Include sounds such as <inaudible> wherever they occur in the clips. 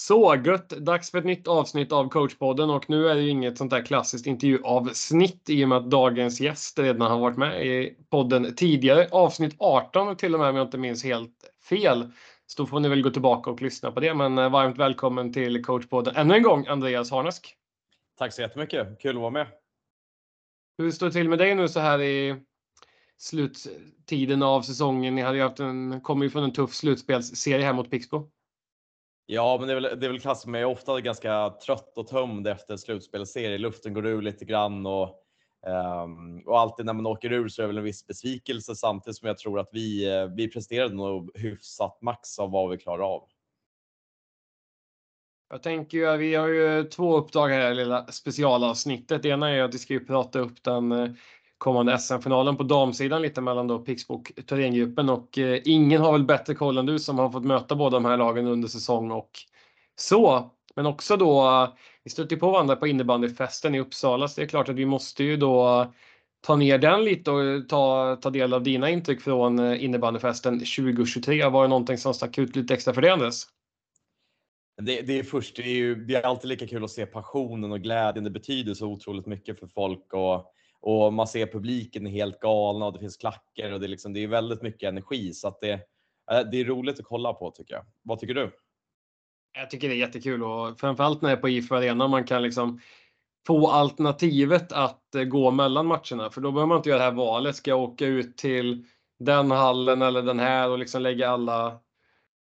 Så gött! Dags för ett nytt avsnitt av coachpodden och nu är det ju inget sånt där klassiskt intervjuavsnitt i och med att dagens gäst redan har varit med i podden tidigare. Avsnitt 18 till och med om jag inte minns helt fel. Så då får ni väl gå tillbaka och lyssna på det. Men eh, varmt välkommen till coachpodden ännu en gång Andreas Harnesk. Tack så jättemycket! Kul att vara med. Hur står det till med dig nu så här i sluttiden av säsongen? Ni hade ju haft en, kommer ju från en tuff slutspelsserie här mot Pixbo. Ja, men det är väl, det är väl klassiskt. Men jag är ofta ganska trött och tömd efter slutspelsserie. Luften går ur lite grann och, um, och alltid när man åker ur så är det väl en viss besvikelse samtidigt som jag tror att vi, eh, vi presterade nog hyfsat max av vad vi klarar av. Jag tänker ju, att vi har ju två uppdrag här i det lilla specialavsnittet. Det ena är att vi ska ju prata upp den eh, kommande SM-finalen på damsidan lite mellan då Pixbo och Thorengruppen och eh, ingen har väl bättre koll än du som har fått möta båda de här lagen under säsong och så. Men också då, eh, vi stötte på varandra på innebandyfesten i Uppsala så det är klart att vi måste ju då eh, ta ner den lite och eh, ta, ta del av dina intryck från innebandyfesten 2023. Var det någonting som stack ut lite extra för dig Andres? Det, det, är först, det är ju det är alltid lika kul att se passionen och glädjen. Det betyder så otroligt mycket för folk och och man ser publiken är helt galna och det finns klacker och det är, liksom, det är väldigt mycket energi så att det, eh, det är roligt att kolla på tycker jag. Vad tycker du? Jag tycker det är jättekul och framförallt när det är på IFU Arena man kan liksom få alternativet att eh, gå mellan matcherna för då behöver man inte göra det här valet. Ska jag åka ut till den hallen eller den här och liksom lägga alla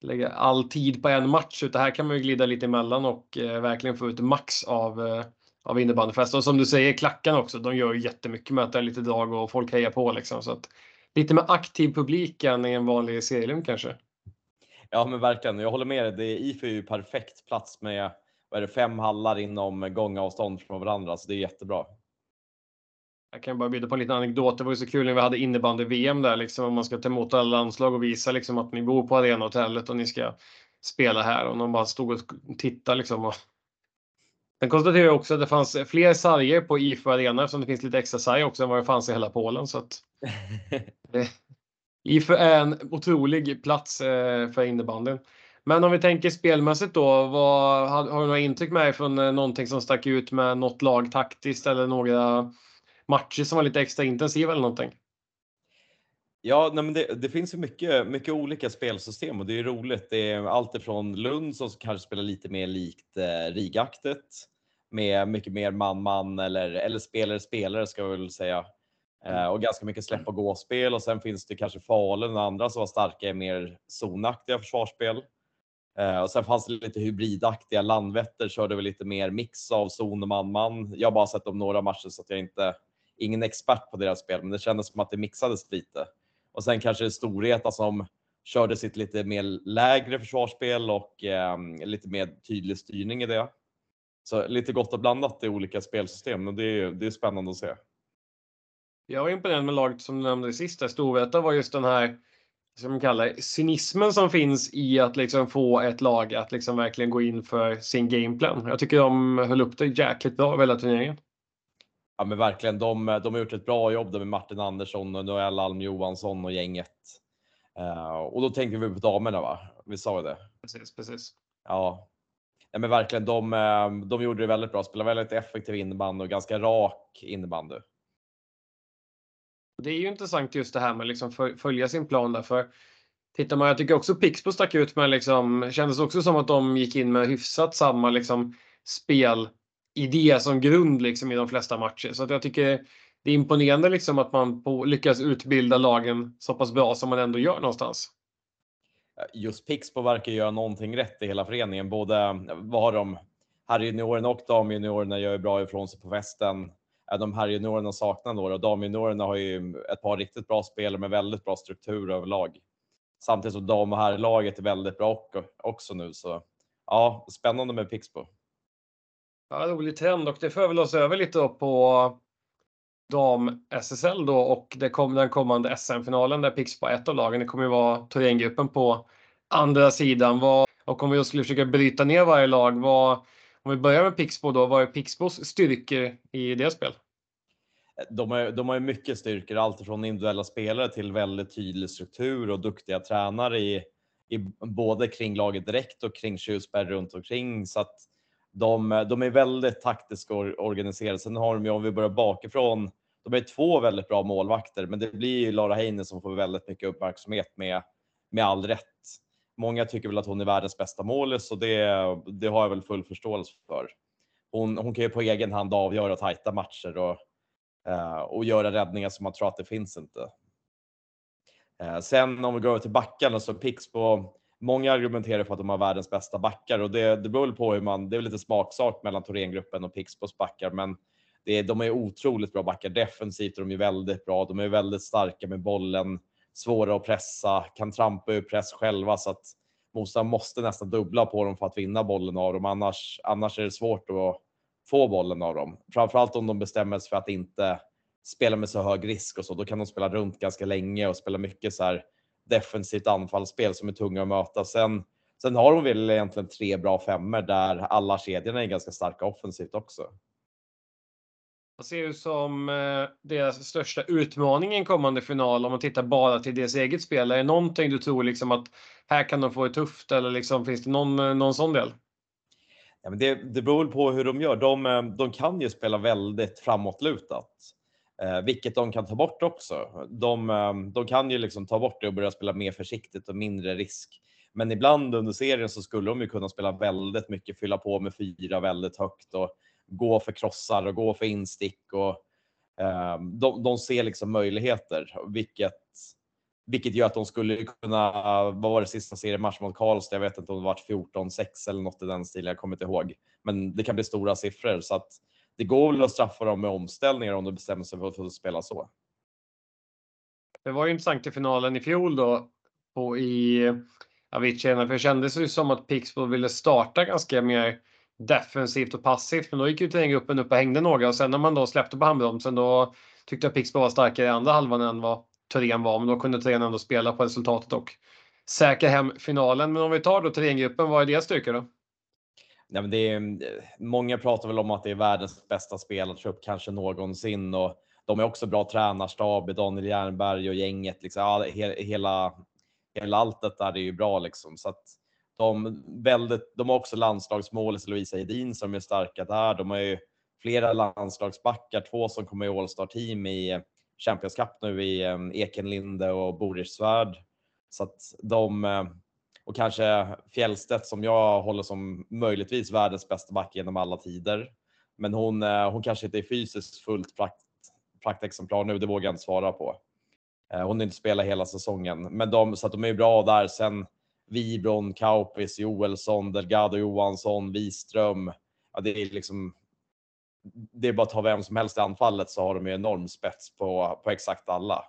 lägga all tid på en match. Utan här kan man ju glida lite emellan och eh, verkligen få ut max av eh, av innebandyfest. Och som du säger, klackarna också. De gör ju jättemycket med att det är lite drag och folk hejar på liksom. Så att, lite mer aktiv publik än i en vanlig serielum kanske. Ja, men verkligen. Jag håller med dig. Det IFU är ju perfekt plats med vad är det, fem hallar inom gångavstånd från varandra, så det är jättebra. Jag kan bara bjuda på en liten anekdot. Det var ju så kul när vi hade innebandy-VM där, liksom, om man ska ta emot alla landslag och visa liksom, att ni bor på arenahotellet och ni ska spela här. Och de bara stod och tittade liksom, och Sen konstaterar jag också att det fanns fler sarger på IFU Arena eftersom det finns lite extra sarg också än vad det fanns i hela Polen. Så att, <laughs> IFU är en otrolig plats eh, för innebandyn. Men om vi tänker spelmässigt då, vad, har, har du några intryck med dig från eh, någonting som stack ut med något lag taktiskt eller några matcher som var lite extra intensiva eller någonting? Ja, nej, men det, det, finns ju mycket, mycket olika spelsystem och det är roligt. Det är allt ifrån Lund som kanske spelar lite mer likt eh, rigaktet med mycket mer man-man eller, eller spelare-spelare ska jag väl säga. Eh, och ganska mycket släpp och gå-spel och sen finns det kanske Falun och andra som var starka i mer zonaktiga försvarsspel. Eh, och sen fanns det lite hybridaktiga. Landvetter körde väl lite mer mix av zon och man-man. Jag har bara sett dem några matcher så att jag inte ingen expert på deras spel, men det kändes som att det mixades lite. Och sen kanske Storvreta som körde sitt lite mer lägre försvarsspel och eh, lite mer tydlig styrning i det. Så lite gott och blandat i olika spelsystem och det är, det är spännande att se. Jag var imponerad med laget som du nämnde sist. Storvreta var just den här som man kallar cynismen som finns i att liksom få ett lag att liksom verkligen gå in för sin gameplan. Jag tycker de höll upp det jäkligt bra över hela turneringen. Ja men verkligen, de, de har gjort ett bra jobb där med Martin Andersson och Noel Alm Johansson och gänget. Uh, och då tänkte vi på damerna va? Vi sa ju det. Precis, precis. Ja. ja men verkligen, de, eh, de gjorde det väldigt bra. Spelade väldigt effektiv innebandy och ganska rak innebandy. Det är ju intressant just det här med liksom följa sin plan där. För tittar man, jag tycker också Pixbo stack ut med liksom, kändes också som att de gick in med hyfsat samma liksom spel idé som grund liksom i de flesta matcher. Så att jag tycker det är imponerande liksom att man på, lyckas utbilda lagen så pass bra som man ändå gör någonstans. Just Pixbo verkar göra någonting rätt i hela föreningen. Både vad har de? Herrjuniorerna och damjuniorerna gör ju bra ifrån sig på västen. De herrjuniorerna saknar några och damjuniorerna har ju ett par riktigt bra spelare med väldigt bra struktur överlag. Samtidigt som dam och herrlaget är väldigt bra också nu så ja, spännande med Pixbo. Ja, rolig trend och det för väl oss över lite då på dam-SSL då och det kom, den kommande SM-finalen där Pixbo är ett av lagen. Det kommer ju vara Thorengruppen på andra sidan. Vad, och om vi skulle försöka bryta ner varje lag, vad, om vi börjar med Pixbo då, vad är Pixbos styrkor i det spel? De har, de har ju mycket styrkor, allt från individuella spelare till väldigt tydlig struktur och duktiga tränare i, i, både kring laget direkt och kring Tjusberg runt omkring. Så att de, de är väldigt taktiskt organiserade. Sen har de ju, om vi börjar bakifrån, de är två väldigt bra målvakter, men det blir ju Lara Heine som får väldigt mycket uppmärksamhet med, med all rätt. Många tycker väl att hon är världens bästa målis och det, det har jag väl full förståelse för. Hon, hon kan ju på egen hand avgöra tajta matcher och, eh, och göra räddningar som man tror att det finns inte. Eh, sen om vi går över till backarna så pix på många argumenterar för att de har världens bästa backar och det, det beror väl på hur man, det är väl lite smaksak mellan Thorengruppen och Pixbos backar, men det är, de är otroligt bra backar. Defensivt är de ju väldigt bra. De är väldigt starka med bollen, svåra att pressa, kan trampa ur press själva så att motståndaren måste nästan dubbla på dem för att vinna bollen av dem. Annars, annars är det svårt att få bollen av dem. Framförallt om de bestämmer sig för att inte spela med så hög risk och så. Då kan de spela runt ganska länge och spela mycket så här defensivt anfallsspel som är tunga att möta. Sen, sen har de väl egentligen tre bra femmer där alla kedjorna är ganska starka offensivt också. Jag ser ju som eh, deras största utmaning i en kommande final om man tittar bara till deras eget spel. Är det någonting du tror liksom att här kan de få det tufft eller liksom, finns det någon, eh, någon sån del? Ja, men det, det beror på hur de gör. De, eh, de kan ju spela väldigt framåtlutat, eh, vilket de kan ta bort också. De, ehm, de kan ju liksom ta bort det och börja spela mer försiktigt och mindre risk. Men ibland under serien så skulle de ju kunna spela väldigt mycket, fylla på med fyra väldigt högt och gå för krossar och gå för instick och eh, de, de ser liksom möjligheter, vilket vilket gör att de skulle kunna, vad var det sista seriematch mot Karlstad? Jag vet inte om det var 14-6 eller något i den stilen, jag kommer inte ihåg. Men det kan bli stora siffror så att det går väl att straffa dem med omställningar om de bestämmer sig för att spela så. Det var ju intressant i finalen i fjol då på i Avicii, för det kändes ju som att Pixbo ville starta ganska mer defensivt och passivt. Men då gick ju gruppen upp och hängde några och sen när man då släppte på handbromsen då tyckte jag Pixbo var starkare i andra halvan än vad Thorén var. Men då kunde Thorén ändå spela på resultatet och säkra hem finalen. Men om vi tar då Thorengruppen, vad är deras styrka då? Ja, men det är, eh, många pratar väl om att det är världens bästa spelartrupp kanske någonsin och de är också bra tränarstab, Daniel Jernberg och gänget. Liksom, ja, hela, hela allt där är ju bra liksom. Så att, de, väldigt, de har också landslagsmålis Lovisa Hedin som är starka där. De har ju flera landslagsbackar, två som kommer i All-star team i eh, Champions Cup nu i eh, Ekenlinde och Boris Svärd. Så att de och kanske Fjällstedt som jag håller som möjligtvis världens bästa back genom alla tider. Men hon, eh, hon kanske inte är fysiskt fullt prakt, praktexemplar nu, det vågar jag inte svara på. Eh, hon har inte spelat hela säsongen, men de, så att de är bra där. Sen Vibron, Kaupis, Joelsson, Delgado Johansson, Wiström. Ja, det är liksom. Det är bara att ta vem som helst i anfallet så har de ju enorm spets på, på exakt alla.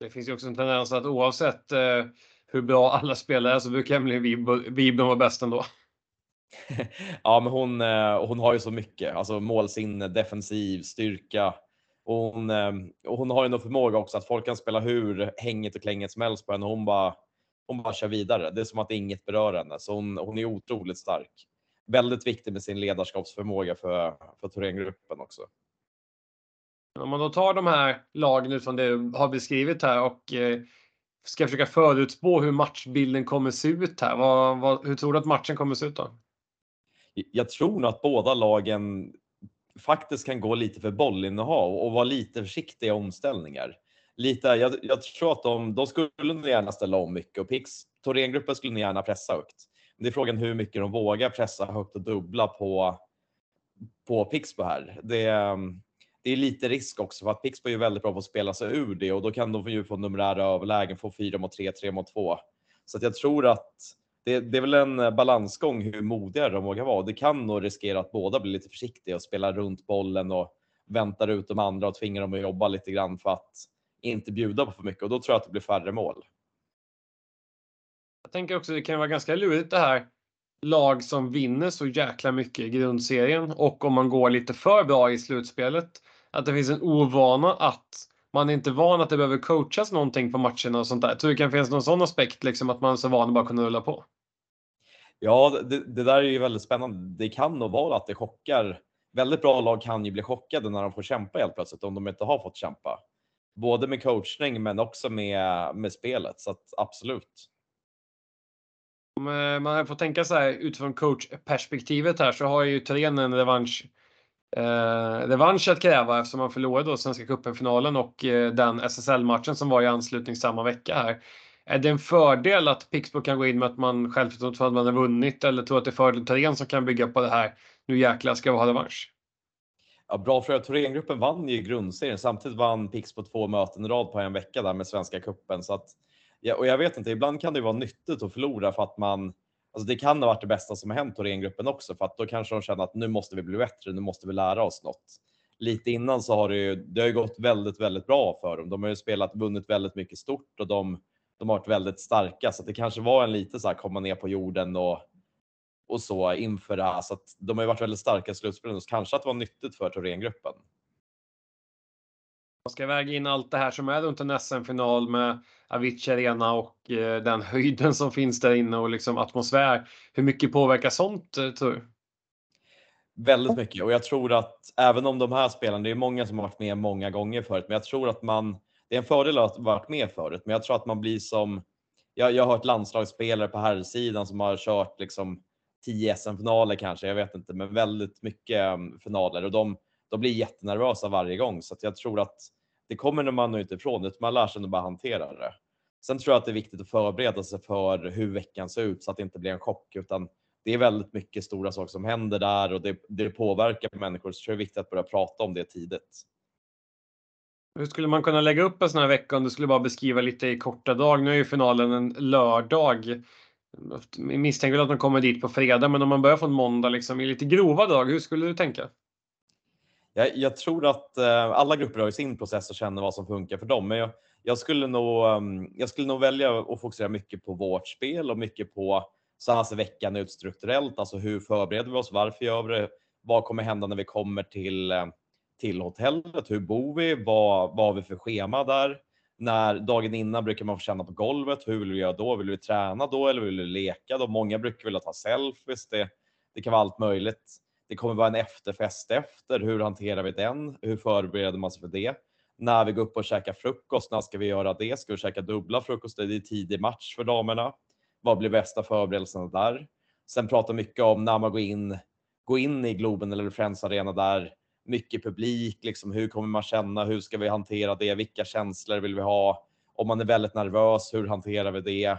Det finns ju också en tendens att oavsett eh, hur bra alla spelare är så brukar Emelie Wibben vara bäst ändå. <laughs> ja, men hon, eh, hon har ju så mycket, alltså målsinne, defensiv, styrka, och hon, eh, och hon har ju någon förmåga också att folk kan spela hur hängigt och klängigt som helst på henne. Hon bara, hon bara kör vidare. Det är som att inget berör henne. Så hon, hon är otroligt stark. Väldigt viktig med sin ledarskapsförmåga för, för Thorengruppen också. Om man då tar de här lagen utifrån det du har beskrivit här och eh, ska försöka förutspå hur matchbilden kommer se ut här. Vad, vad, hur tror du att matchen kommer se ut då? Jag tror nog att båda lagen faktiskt kan gå lite för bollinnehav och vara lite försiktiga i omställningar. Lite, jag, jag tror att de, de skulle nog gärna ställa om mycket och Pix, Thorengruppen skulle nog gärna pressa högt. Men det är frågan hur mycket de vågar pressa högt och dubbla på, på Pixbo här. Det, ehm, det är lite risk också för att Pixbo är väldigt bra på att spela sig ur det och då kan de ju få numerära överlägen, få 4 mot 3, 3 mot 2. Så att jag tror att det, det, är väl en eh, balansgång hur modiga de vågar vara. Det kan nog riskera att båda blir lite försiktiga och spelar runt bollen och väntar ut de andra och tvingar dem att jobba lite grann för att inte bjuda på för mycket och då tror jag att det blir färre mål. Jag tänker också det kan vara ganska lurigt det här lag som vinner så jäkla mycket i grundserien och om man går lite för bra i slutspelet. Att det finns en ovana att man är inte van att det behöver coachas någonting på matcherna och sånt där. tror du det kan finnas någon sån aspekt liksom att man är så van att bara kunna rulla på? Ja, det, det, där är ju väldigt spännande. Det kan nog vara att det chockar. Väldigt bra lag kan ju bli chockade när de får kämpa helt plötsligt om de inte har fått kämpa. både med coachning men också med, med spelet. Så att absolut. Om eh, man får tänka så här utifrån coachperspektivet här så har ju Thorén en revansch eh, revansch att kräva eftersom man förlorade då Svenska cupen-finalen och eh, den SSL-matchen som var i anslutning samma vecka här. Är det en fördel att Pixbo kan gå in med att man självförtroende för att man har vunnit eller tror att det är fördel Thorén som kan bygga på det här? Nu jäklar ska vi ha revansch. Ja, bra fråga, Thorengruppen vann ju grundserien. Samtidigt vann Pixbo två möten i rad på en vecka där med Svenska cupen. Så att, ja, och jag vet inte, ibland kan det vara nyttigt att förlora för att man Alltså det kan ha varit det bästa som har hänt Thorengruppen också för att då kanske de känner att nu måste vi bli bättre, nu måste vi lära oss något. Lite innan så har det ju, det har ju gått väldigt, väldigt bra för dem. De har ju spelat, vunnit väldigt mycket stort och de, de har varit väldigt starka så det kanske var en lite så här komma ner på jorden och och så inför det här. Så att de har ju varit väldigt starka i slutspelet så kanske att det var nyttigt för Thorengruppen. Man ska väga in allt det här som är runt en SM-final med Avicii Arena och eh, den höjden som finns där inne och liksom atmosfär. Hur mycket påverkar sånt eh, tror du? Väldigt mycket och jag tror att även om de här spelarna, det är många som har varit med många gånger förut, men jag tror att man, det är en fördel att ha varit med förut, men jag tror att man blir som, jag, jag har hört landslagsspelare på här sidan som har kört liksom 10 SM-finaler kanske, jag vet inte, men väldigt mycket ehm, finaler och de, de blir jättenervösa varje gång så att jag tror att det kommer man nog inte ifrån, utan man lär sig nog bara hantera det. Sen tror jag att det är viktigt att förbereda sig för hur veckan ser ut så att det inte blir en chock, utan det är väldigt mycket stora saker som händer där och det, det påverkar människor. Så jag det är viktigt att börja prata om det tidigt. Hur skulle man kunna lägga upp en sån här vecka om du skulle bara beskriva lite i korta drag? Nu är ju finalen en lördag. Jag misstänker att de kommer dit på fredag, men om man börjar från måndag liksom, i lite grova drag, hur skulle du tänka? Jag, jag tror att eh, alla grupper har sin process och känner vad som funkar för dem. Men jag, jag, skulle nog, um, jag skulle nog välja att fokusera mycket på vårt spel och mycket på så här ser veckan ut strukturellt. Alltså hur förbereder vi oss? Varför gör vi det? Vad kommer hända när vi kommer till, eh, till hotellet? Hur bor vi? Vad, vad har vi för schema där? när dagen innan brukar man få känna på golvet. Hur vill vi göra då? Vill vi träna då eller vill vi leka då? Många brukar vilja ta selfies. Det, det kan vara allt möjligt. Det kommer vara en efterfest efter. Hur hanterar vi den? Hur förbereder man sig för det? När vi går upp och käkar frukost, när ska vi göra det? Ska vi käka dubbla frukoster? Det är tidig match för damerna. Vad blir bästa förberedelserna där? Sen prata mycket om när man går in, går in i Globen eller Friends Arena där mycket publik, liksom hur kommer man känna? Hur ska vi hantera det? Vilka känslor vill vi ha? Om man är väldigt nervös, hur hanterar vi det?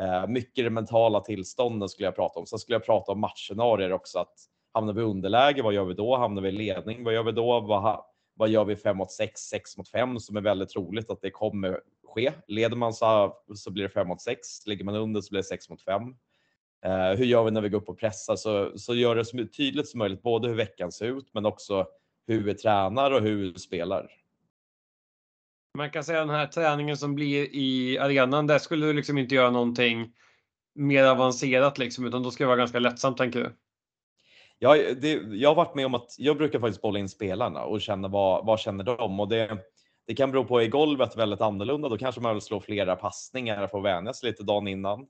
Eh, mycket det mentala tillståndet skulle jag prata om. Sen skulle jag prata om matchscenarier också. Att hamnar vi i underläge, vad gör vi då? Hamnar vi i ledning, vad gör vi då? Vad, vad gör vi 5 mot 6, 6 mot 5 som är väldigt troligt att det kommer ske. Leder man så, så blir det 5 mot 6. Ligger man under så blir det 6 mot 5. Eh, hur gör vi när vi går upp och pressar? Så, så gör det så tydligt som möjligt, både hur veckan ser ut, men också hur vi tränar och hur vi spelar. Man kan säga den här träningen som blir i arenan, där skulle du liksom inte göra någonting mer avancerat liksom, utan då ska det vara ganska lättsamt tänker du? Jag, det, jag har varit med om att jag brukar faktiskt bolla in spelarna och känna vad, vad känner de? Och det, det kan bero på i golvet väldigt annorlunda. Då kanske man vill slå flera passningar för att vänja sig lite dagen innan.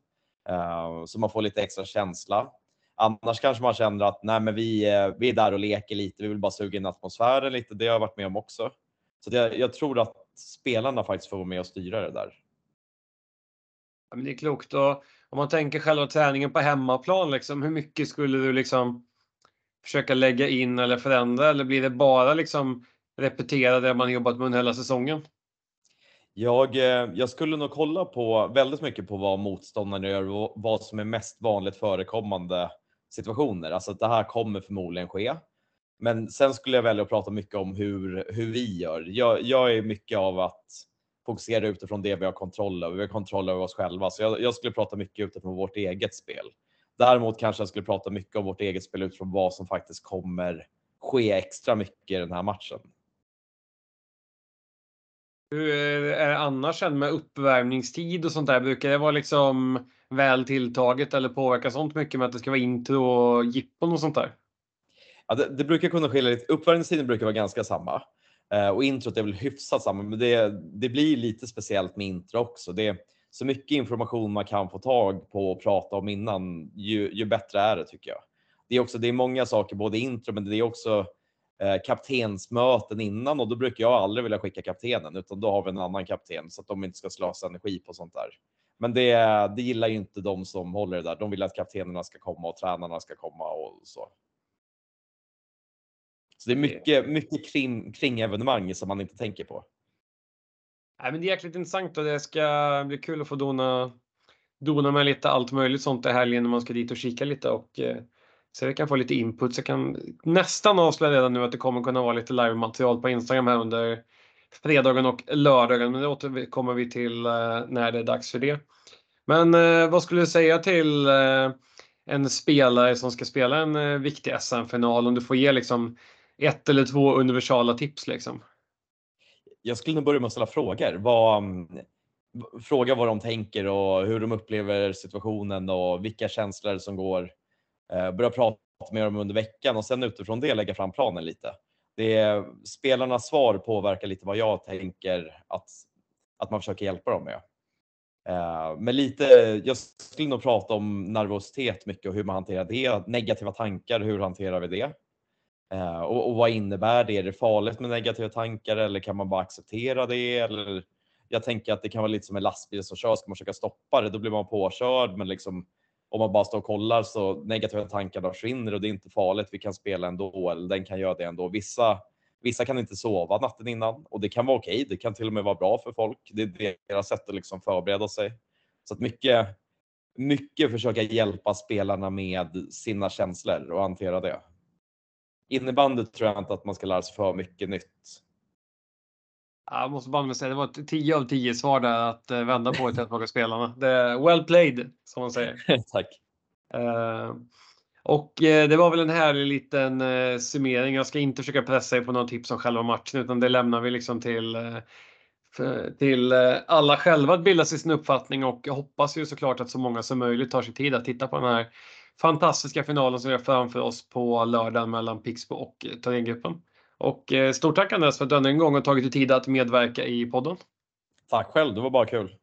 Uh, så man får lite extra känsla. Annars kanske man känner att nej, men vi, eh, vi är där och leker lite. Vi vill bara suga in atmosfären lite. Det har jag varit med om också. Så jag, jag tror att spelarna faktiskt får vara med och styra det där. Ja, men det är klokt. Och om man tänker själva träningen på hemmaplan, liksom, hur mycket skulle du liksom försöka lägga in eller förändra? Eller blir det bara liksom repetera det man jobbat med under hela säsongen? Jag, eh, jag skulle nog kolla på väldigt mycket på vad motståndarna gör och vad som är mest vanligt förekommande situationer. Alltså att det här kommer förmodligen ske. Men sen skulle jag välja att prata mycket om hur, hur vi gör. Jag, jag är mycket av att fokusera utifrån det vi har kontroll över. Vi har kontroll över oss själva, så jag, jag skulle prata mycket utifrån vårt eget spel. Däremot kanske jag skulle prata mycket om vårt eget spel utifrån vad som faktiskt kommer ske extra mycket i den här matchen. Hur är det annars med uppvärmningstid och sånt där? Brukar det vara liksom väl tilltaget eller påverkar sånt mycket med att det ska vara intro och jippon och sånt där? Ja, det, det brukar kunna skilja lite. Uppvärmningstiden brukar vara ganska samma eh, och introt är väl hyfsat samma, men det, det blir lite speciellt med intro också. Det så mycket information man kan få tag på och prata om innan, ju, ju bättre är det tycker jag. Det är också, det är många saker, både intro, men det är också eh, kaptensmöten innan och då brukar jag aldrig vilja skicka kaptenen utan då har vi en annan kapten så att de inte ska slösa energi på sånt där. Men det, det gillar ju inte de som håller det där. De vill att kaptenerna ska komma och tränarna ska komma och så. Så det är mycket, mycket kring, kring evenemang som man inte tänker på. Nej, men det är jäkligt intressant och det ska bli kul att få dona, dona med lite allt möjligt sånt i helgen när man ska dit och kika lite och eh, så vi kan få lite input. Så jag kan nästan avslöja redan nu att det kommer kunna vara lite live-material på Instagram här under fredagen och lördagen. Men det återkommer vi till eh, när det är dags för det. Men eh, vad skulle du säga till eh, en spelare som ska spela en eh, viktig SM-final om du får ge liksom ett eller två universala tips liksom? Jag skulle nog börja med att ställa frågor. Vad, mm, fråga vad de tänker och hur de upplever situationen och vilka känslor som går. Eh, börja prata med dem under veckan och sen utifrån det lägga fram planen lite. Det är, spelarnas svar påverkar lite vad jag tänker att, att man försöker hjälpa dem med. Eh, men lite, jag skulle nog prata om nervositet mycket och hur man hanterar det. Negativa tankar, hur hanterar vi det? Eh, och, och, vad innebär det? Är det farligt med negativa tankar eller kan man bara acceptera det? Eller, jag tänker att det kan vara lite som en lastbil som kör, ska man försöka stoppa det, då blir man påkörd. Men liksom, om man bara står och kollar så negativa tankar försvinner och det är inte farligt. Vi kan spela ändå, eller den kan göra det ändå. Vissa Vissa kan inte sova natten innan och det kan vara okej. Okay. Det kan till och med vara bra för folk. Det är deras sätt att liksom förbereda sig. Så att mycket, mycket försöka hjälpa spelarna med sina känslor och hantera det. Innebandy tror jag inte att man ska lära sig för mycket nytt. Jag måste bara säga, det var ett 10 av 10 svar där att eh, vända på att fråga spelarna. Det är well played, som man säger. <laughs> Tack. Uh, och eh, det var väl en härlig liten summering. Jag ska inte försöka pressa er på någon tips om själva matchen utan det lämnar vi liksom till till alla själva att bilda sig sin uppfattning och jag hoppas ju såklart att så många som möjligt tar sig tid att titta på den här fantastiska finalen som vi har framför oss på lördagen mellan Pixbo och eh, Thorengruppen. Och eh, stort tack Andreas för att du ännu en gång har tagit dig tid att medverka i podden. Tack själv, det var bara kul.